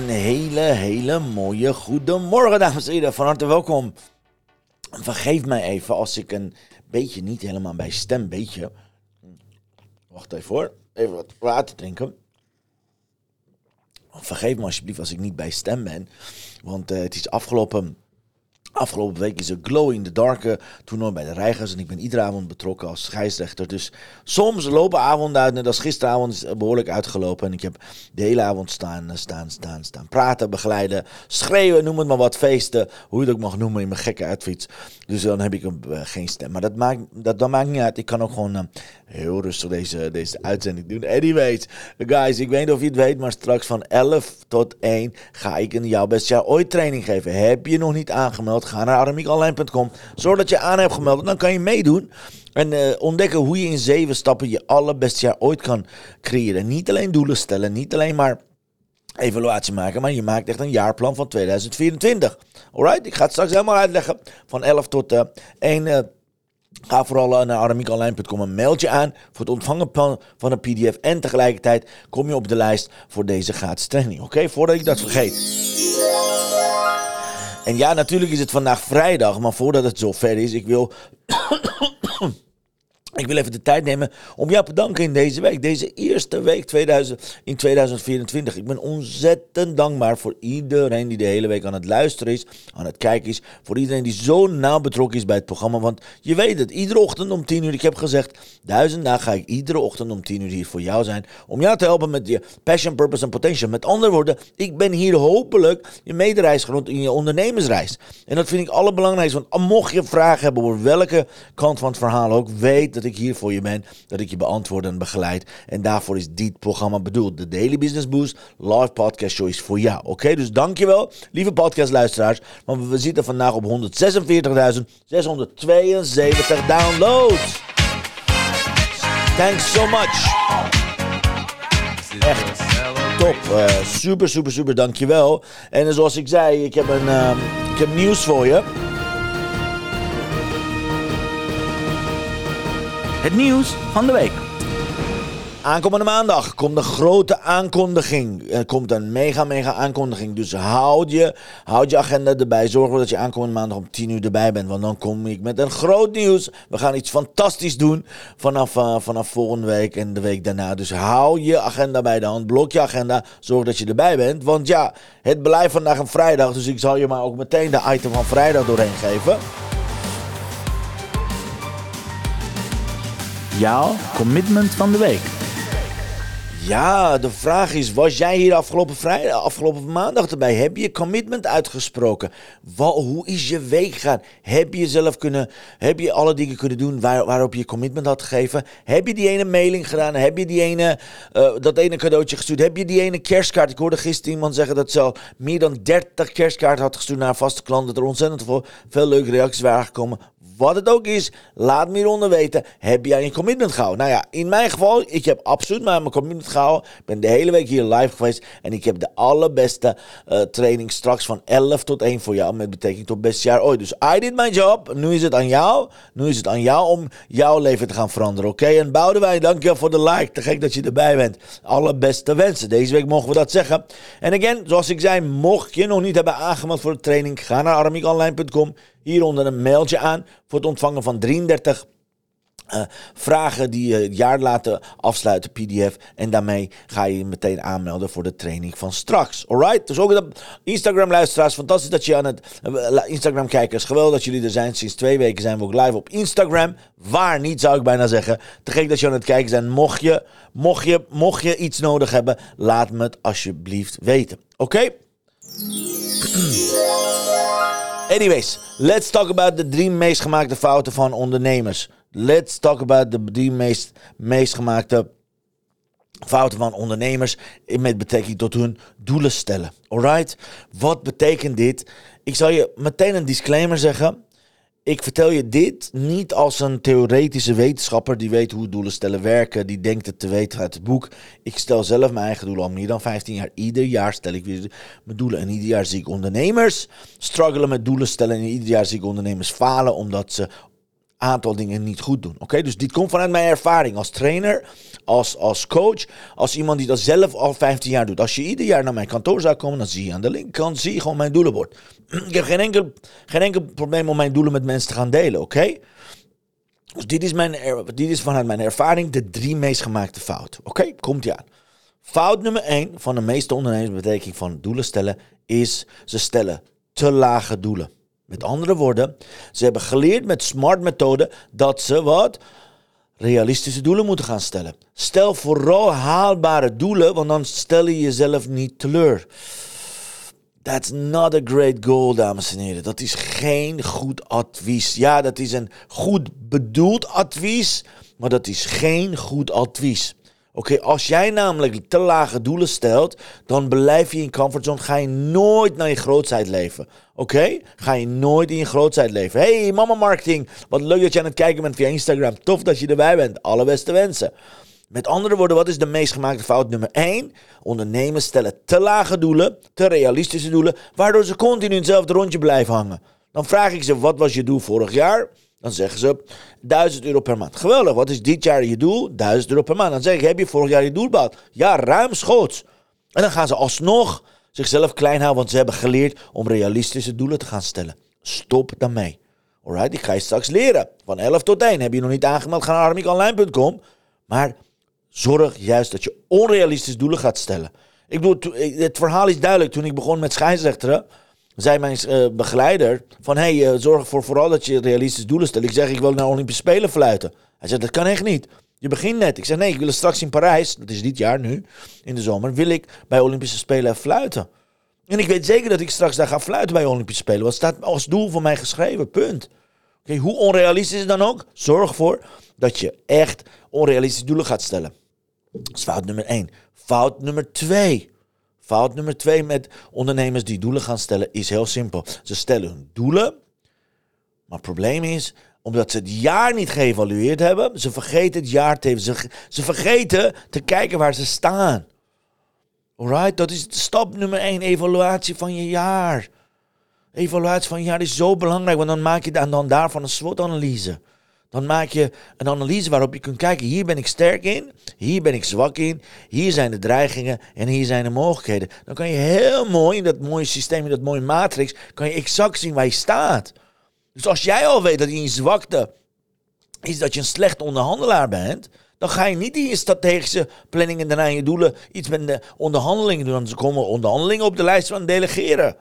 Een hele, hele mooie goedemorgen, dames en heren. Van harte welkom. Vergeef mij even als ik een beetje niet helemaal bij stem, beetje. Wacht even hoor. Even wat water drinken. Vergeef me alsjeblieft als ik niet bij stem ben. Want eh, het is afgelopen Afgelopen week is er Glow in the Dark eh, toernooi bij de Reigers. En ik ben iedere avond betrokken als scheidsrechter. Dus soms lopen avonden uit. Net als gisteravond is behoorlijk uitgelopen. En ik heb de hele avond staan, eh, staan, staan, staan. Praten, begeleiden, schreeuwen, noem het maar wat. Feesten, hoe je het ook mag noemen in mijn gekke uitfiets. Dus dan heb ik een, eh, geen stem. Maar dat maakt, dat, dat maakt niet uit. Ik kan ook gewoon heel rustig deze, deze uitzending doen. Anyways, guys, ik weet niet of je het weet. Maar straks van 11 tot 1 ga ik een jouw best jaar ooit training geven. Heb je nog niet aangemeld? Ga naar aramiekonline.com. Zorg dat je aan hebt gemeld. Dan kan je meedoen. En uh, ontdekken hoe je in zeven stappen je allerbeste jaar ooit kan creëren. Niet alleen doelen stellen. Niet alleen maar evaluatie maken. Maar je maakt echt een jaarplan van 2024. Alright? Ik ga het straks helemaal uitleggen. Van 11 tot uh, 1... Uh, Ga vooral naar aramiekonline.com en meld je aan voor het ontvangen van een pdf. En tegelijkertijd kom je op de lijst voor deze gratis training. Oké, voordat ik dat vergeet. En ja, natuurlijk is het vandaag vrijdag, maar voordat het zover is, ik wil ik wil even de tijd nemen om jou te bedanken in deze week. Deze eerste week 2000, in 2024. Ik ben ontzettend dankbaar voor iedereen die de hele week aan het luisteren is, aan het kijken is. Voor iedereen die zo nauw betrokken is bij het programma. Want je weet het, iedere ochtend om 10 uur. Ik heb gezegd, duizend dagen ga ik iedere ochtend om 10 uur hier voor jou zijn. Om jou te helpen met je passion, purpose en potential. Met andere woorden, ik ben hier hopelijk je medereisgenoot in je ondernemersreis. En dat vind ik allerbelangrijkste. Want mocht je vragen hebben over welke kant van het verhaal ook, weet dat ik hier voor je ben. Dat ik je beantwoord en begeleid. En daarvoor is dit programma bedoeld. De Daily Business Boost live podcast show is voor jou. Oké, dus dankjewel, lieve podcastluisteraars. Want we zitten vandaag op 146.672 downloads. Thanks so much. Echt top. Uh, super, super, super, dankjewel. En zoals ik zei, ik heb, een, uh, ik heb nieuws voor je. Het nieuws van de week. Aankomende maandag komt een grote aankondiging. Er komt een mega, mega aankondiging. Dus houd je, houd je agenda erbij. Zorg dat je aankomende maandag om 10 uur erbij bent. Want dan kom ik met een groot nieuws. We gaan iets fantastisch doen vanaf, uh, vanaf volgende week en de week daarna. Dus hou je agenda bij de hand. Blok je agenda. Zorg dat je erbij bent. Want ja, het blijft vandaag een vrijdag. Dus ik zal je maar ook meteen de item van vrijdag doorheen geven. Jouw commitment van de week. Ja, de vraag is, was jij hier afgelopen, vrijdag, afgelopen maandag erbij? Heb je commitment uitgesproken? Wat, hoe is je week gegaan? Heb je zelf kunnen, heb je alle dingen kunnen doen waar, waarop je commitment had gegeven? Heb je die ene mailing gedaan? Heb je die ene, uh, dat ene cadeautje gestuurd? Heb je die ene kerstkaart? Ik hoorde gisteren iemand zeggen dat ze al meer dan 30 kerstkaarten had gestuurd naar vaste klanten. Dat er ontzettend veel, veel leuke reacties waren gekomen wat het ook is, laat me hieronder weten. Heb jij een commitment gehouden? Nou ja, in mijn geval, ik heb absoluut mijn commitment Ik ben de hele week hier live geweest. En ik heb de allerbeste uh, training straks van 11 tot 1 voor jou. Met betrekking tot beste jaar ooit. Dus I did my job. Nu is het aan jou. Nu is het aan jou om jouw leven te gaan veranderen. Oké? Okay? En Boudewijn, dankjewel voor de like. Te gek dat je erbij bent. Allerbeste wensen. Deze week mogen we dat zeggen. En again, zoals ik zei, mocht je nog niet hebben aangemeld voor de training, ga naar aramiekonline.com hieronder een mailtje aan voor het ontvangen van 33 uh, vragen die je het jaar laten afsluiten, PDF. En daarmee ga je je meteen aanmelden voor de training van straks. Alright? Dus ook de Instagram-luisteraars, fantastisch dat je aan het uh, Instagram-kijkers, geweldig dat jullie er zijn. Sinds twee weken zijn we ook live op Instagram. Waar niet, zou ik bijna zeggen. Te gek dat je aan het kijken bent. Mocht je, mocht je, mocht je iets nodig hebben, laat me het alsjeblieft weten. Oké? Anyways, let's talk about de drie meest gemaakte fouten van ondernemers. Let's talk about de meest, meest gemaakte fouten van ondernemers met betrekking tot hun doelen stellen. Alright? Wat betekent dit? Ik zal je meteen een disclaimer zeggen. Ik vertel je dit niet als een theoretische wetenschapper die weet hoe doelen stellen werken, die denkt het te weten uit het boek. Ik stel zelf mijn eigen doelen al meer dan 15 jaar. Ieder jaar stel ik weer mijn doelen en ieder jaar zie ik ondernemers struggelen met doelen stellen en ieder jaar zie ik ondernemers falen omdat ze aantal dingen niet goed doen. Oké, dus dit komt vanuit mijn ervaring als trainer, als, als coach, als iemand die dat zelf al 15 jaar doet. Als je ieder jaar naar mijn kantoor zou komen, dan zie je aan de linkerkant zie je gewoon mijn doelenbord. Ik heb geen enkel, geen enkel probleem om mijn doelen met mensen te gaan delen, oké? Dus dit is, mijn, dit is vanuit mijn ervaring de drie meest gemaakte fouten. Oké, komt ie aan. Fout nummer 1 van de meeste ondernemers betekening van doelen stellen is ze stellen te lage doelen. Met andere woorden, ze hebben geleerd met smart methode dat ze wat realistische doelen moeten gaan stellen. Stel vooral haalbare doelen, want dan stel je jezelf niet teleur. That's not a great goal, dames en heren. Dat is geen goed advies. Ja, dat is een goed bedoeld advies, maar dat is geen goed advies. Oké, als jij namelijk te lage doelen stelt, dan blijf je in comfortzone. Ga je nooit naar je grootheid leven. Oké? Ga je nooit in je grootheid leven. Hey, mama marketing. Wat leuk dat je aan het kijken bent via Instagram. Tof dat je erbij bent. Alle beste wensen. Met andere woorden, wat is de meest gemaakte fout nummer 1? Ondernemers stellen te lage doelen, te realistische doelen, waardoor ze continu in hetzelfde rondje blijven hangen. Dan vraag ik ze, wat was je doel vorig jaar? Dan zeggen ze 1000 euro per maand. Geweldig, wat is dit jaar je doel? 1000 euro per maand. Dan zeg ik, heb je vorig jaar je doel behaald? Ja, ruimschoots. En dan gaan ze alsnog zichzelf klein houden, want ze hebben geleerd om realistische doelen te gaan stellen. Stop daarmee. Alright, ik ga je straks leren. Van 11 tot 1. Heb je nog niet aangemeld, ga naar armikonline.com. Maar zorg juist dat je onrealistische doelen gaat stellen. Ik bedoel, het verhaal is duidelijk. Toen ik begon met scheidsrechteren, zei mijn uh, begeleider van... hey, uh, zorg ervoor vooral dat je realistische doelen stelt. Ik zeg, ik wil naar Olympische Spelen fluiten. Hij zegt, dat kan echt niet. Je begint net. Ik zeg, nee, ik wil straks in Parijs, dat is dit jaar nu, in de zomer, wil ik bij Olympische Spelen fluiten. En ik weet zeker dat ik straks daar ga fluiten bij Olympische Spelen. Wat staat als doel voor mij geschreven, punt. Oké, hoe onrealistisch is het dan ook? Zorg ervoor dat je echt onrealistische doelen gaat stellen. Dat is fout nummer één. Fout nummer twee. Fout nummer twee met ondernemers die doelen gaan stellen is heel simpel. Ze stellen hun doelen, maar het probleem is, omdat ze het jaar niet geëvalueerd hebben, ze vergeten het jaar te. Ze, ze vergeten te kijken waar ze staan. Alright, dat is stap nummer één, evaluatie van je jaar. Evaluatie van je jaar is zo belangrijk, want dan maak je dan, dan daarvan een SWOT-analyse. Dan maak je een analyse waarop je kunt kijken, hier ben ik sterk in, hier ben ik zwak in, hier zijn de dreigingen en hier zijn de mogelijkheden. Dan kan je heel mooi in dat mooie systeem, in dat mooie matrix, kan je exact zien waar je staat. Dus als jij al weet dat je zwakte is dat je een slecht onderhandelaar bent, dan ga je niet in je strategische planning en daarna in je doelen iets met de onderhandelingen doen. Dan komen onderhandelingen op de lijst van delegeren.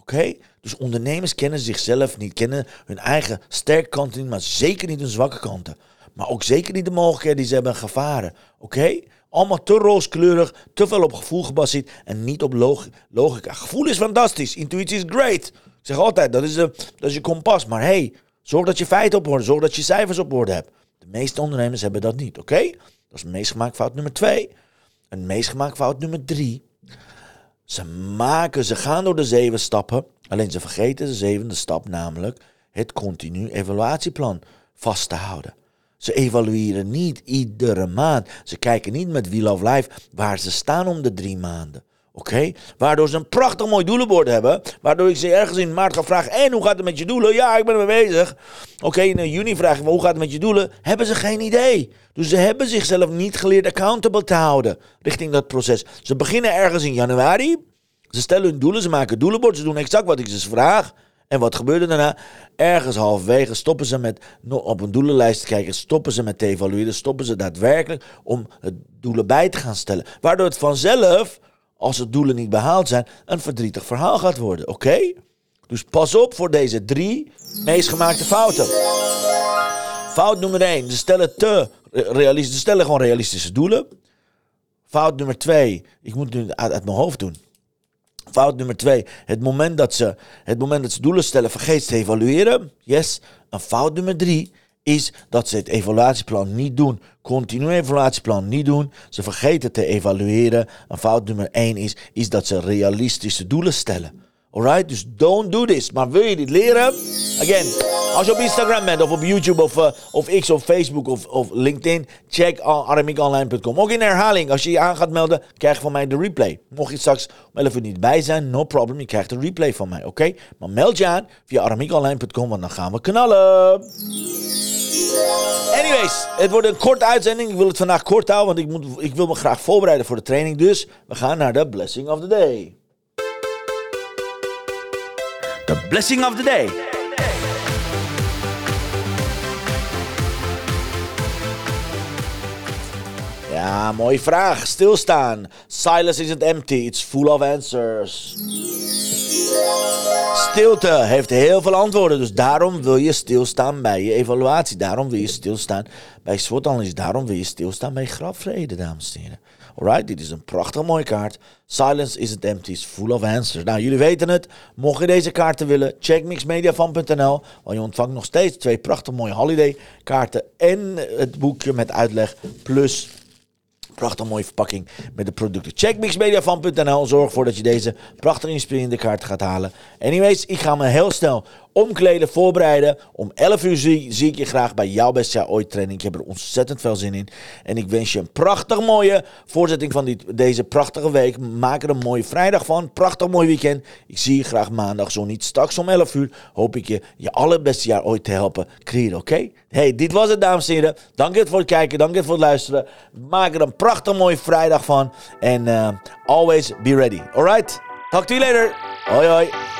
Oké? Dus ondernemers kennen zichzelf niet, kennen hun eigen sterke kanten niet, maar zeker niet hun zwakke kanten. Maar ook zeker niet de mogelijkheden die ze hebben gevaren. Oké? Allemaal te rooskleurig, te veel op gevoel gebaseerd en niet op log logica. Gevoel is fantastisch, intuïtie is great. Ik zeg altijd, dat is, de, dat is je kompas. Maar hey, zorg dat je feiten op orde, zorg dat je cijfers op orde hebt. De meeste ondernemers hebben dat niet, oké? Dat is meest gemaakt fout nummer twee. Een meest gemaakt fout nummer drie. Ze maken, ze gaan door de zeven stappen, alleen ze vergeten de zevende stap, namelijk het continu evaluatieplan vast te houden. Ze evalueren niet iedere maand. Ze kijken niet met Wheel of Life waar ze staan om de drie maanden. Oké? Waardoor ze een prachtig mooi doelenbord hebben. Waardoor ik ze ergens in maart ga vragen: En hoe gaat het met je doelen? Ja, ik ben ermee bezig. Oké, in juni vraag ik Hoe gaat het met je doelen? Hebben ze geen idee. Dus ze hebben zichzelf niet geleerd accountable te houden richting dat proces. Ze beginnen ergens in januari. Ze stellen hun doelen, ze maken doelenbord, ze doen exact wat ik ze vraag. En wat gebeurde daarna? Ergens halverwege stoppen ze met op een doelenlijst te kijken, stoppen ze met te evalueren, stoppen ze daadwerkelijk om het doelen bij te gaan stellen. Waardoor het vanzelf als de doelen niet behaald zijn, een verdrietig verhaal gaat worden. Oké? Dus pas op voor deze drie meest gemaakte fouten. Fout nummer 1. Ze stellen te. Ze stellen gewoon realistische doelen. Fout nummer 2. Ik moet het nu uit, mijn hoofd doen. Fout nummer 2. Het moment dat ze het moment dat ze doelen stellen, vergeet te evalueren. Yes. En fout nummer 3 is dat ze het evaluatieplan niet doen. Continu evaluatieplan niet doen. Ze vergeten te evalueren. En fout nummer 1 is, is dat ze realistische doelen stellen. Alright? Dus don't do this. Maar wil je dit leren? Again, als je op Instagram bent of op YouTube of, uh, of X of Facebook of, of LinkedIn, check aramiekonline.com. Ook in herhaling, als je je aan gaat melden, krijg je van mij de replay. Mocht je straks om 11 uur niet bij zijn, no problem, je krijgt de replay van mij, oké? Maar meld je aan via aramiekonline.com, want dan gaan we knallen. Anyways, het wordt een korte uitzending. Ik wil het vandaag kort houden, want ik, moet, ik wil me graag voorbereiden voor de training. Dus we gaan naar de blessing of the day. The blessing of the day. Ja, mooie vraag. Stilstaan. Silence isn't empty, it's full of answers. Stilte heeft heel veel antwoorden, dus daarom wil je stilstaan bij je evaluatie. Daarom wil je stilstaan bij SWOT-analyse. Daarom wil je stilstaan bij grafvrede, dames en heren. Alright, dit is een prachtig mooie kaart. Silence isn't empty, it's full of answers. Nou, jullie weten het. Mocht je deze kaarten willen, check mixmediafan.nl. Want je ontvangt nog steeds twee prachtig mooie holiday kaarten en het boekje met uitleg. Plus prachtig mooie verpakking met de producten. Check mixmediafan.nl. Zorg ervoor dat je deze prachtig inspirerende kaart gaat halen. Anyways, ik ga me heel snel omkleden, voorbereiden. Om 11 uur zie, ik je graag bij jouw beste jaar ooit training. Ik heb er ontzettend veel zin in. En ik wens je een prachtig mooie voorzetting van deze prachtige week. Maak er een mooie vrijdag van. Prachtig mooi weekend. Ik zie je graag maandag, zo niet straks om 11 uur. Hoop ik je je allerbeste jaar ooit te helpen creëren, oké? Hey, dit was het dames en heren. Dank je voor het kijken, dank je voor het luisteren. Maak er een prachtig mooie vrijdag van. En uh, always be ready, alright? Talk to you later. Hoi hoi.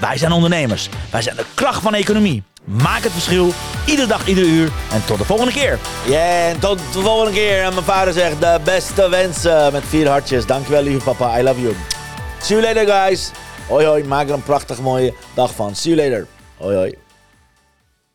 wij zijn ondernemers. Wij zijn de kracht van economie. Maak het verschil, iedere dag, ieder uur. En tot de volgende keer. Ja, yeah, en tot de volgende keer. En mijn vader zegt de beste wensen met vier hartjes. Dankjewel, lieve papa. I love you. See you later, guys. Hoi, hoi. Maak er een prachtig mooie dag van. See you later. Hoi, hoi.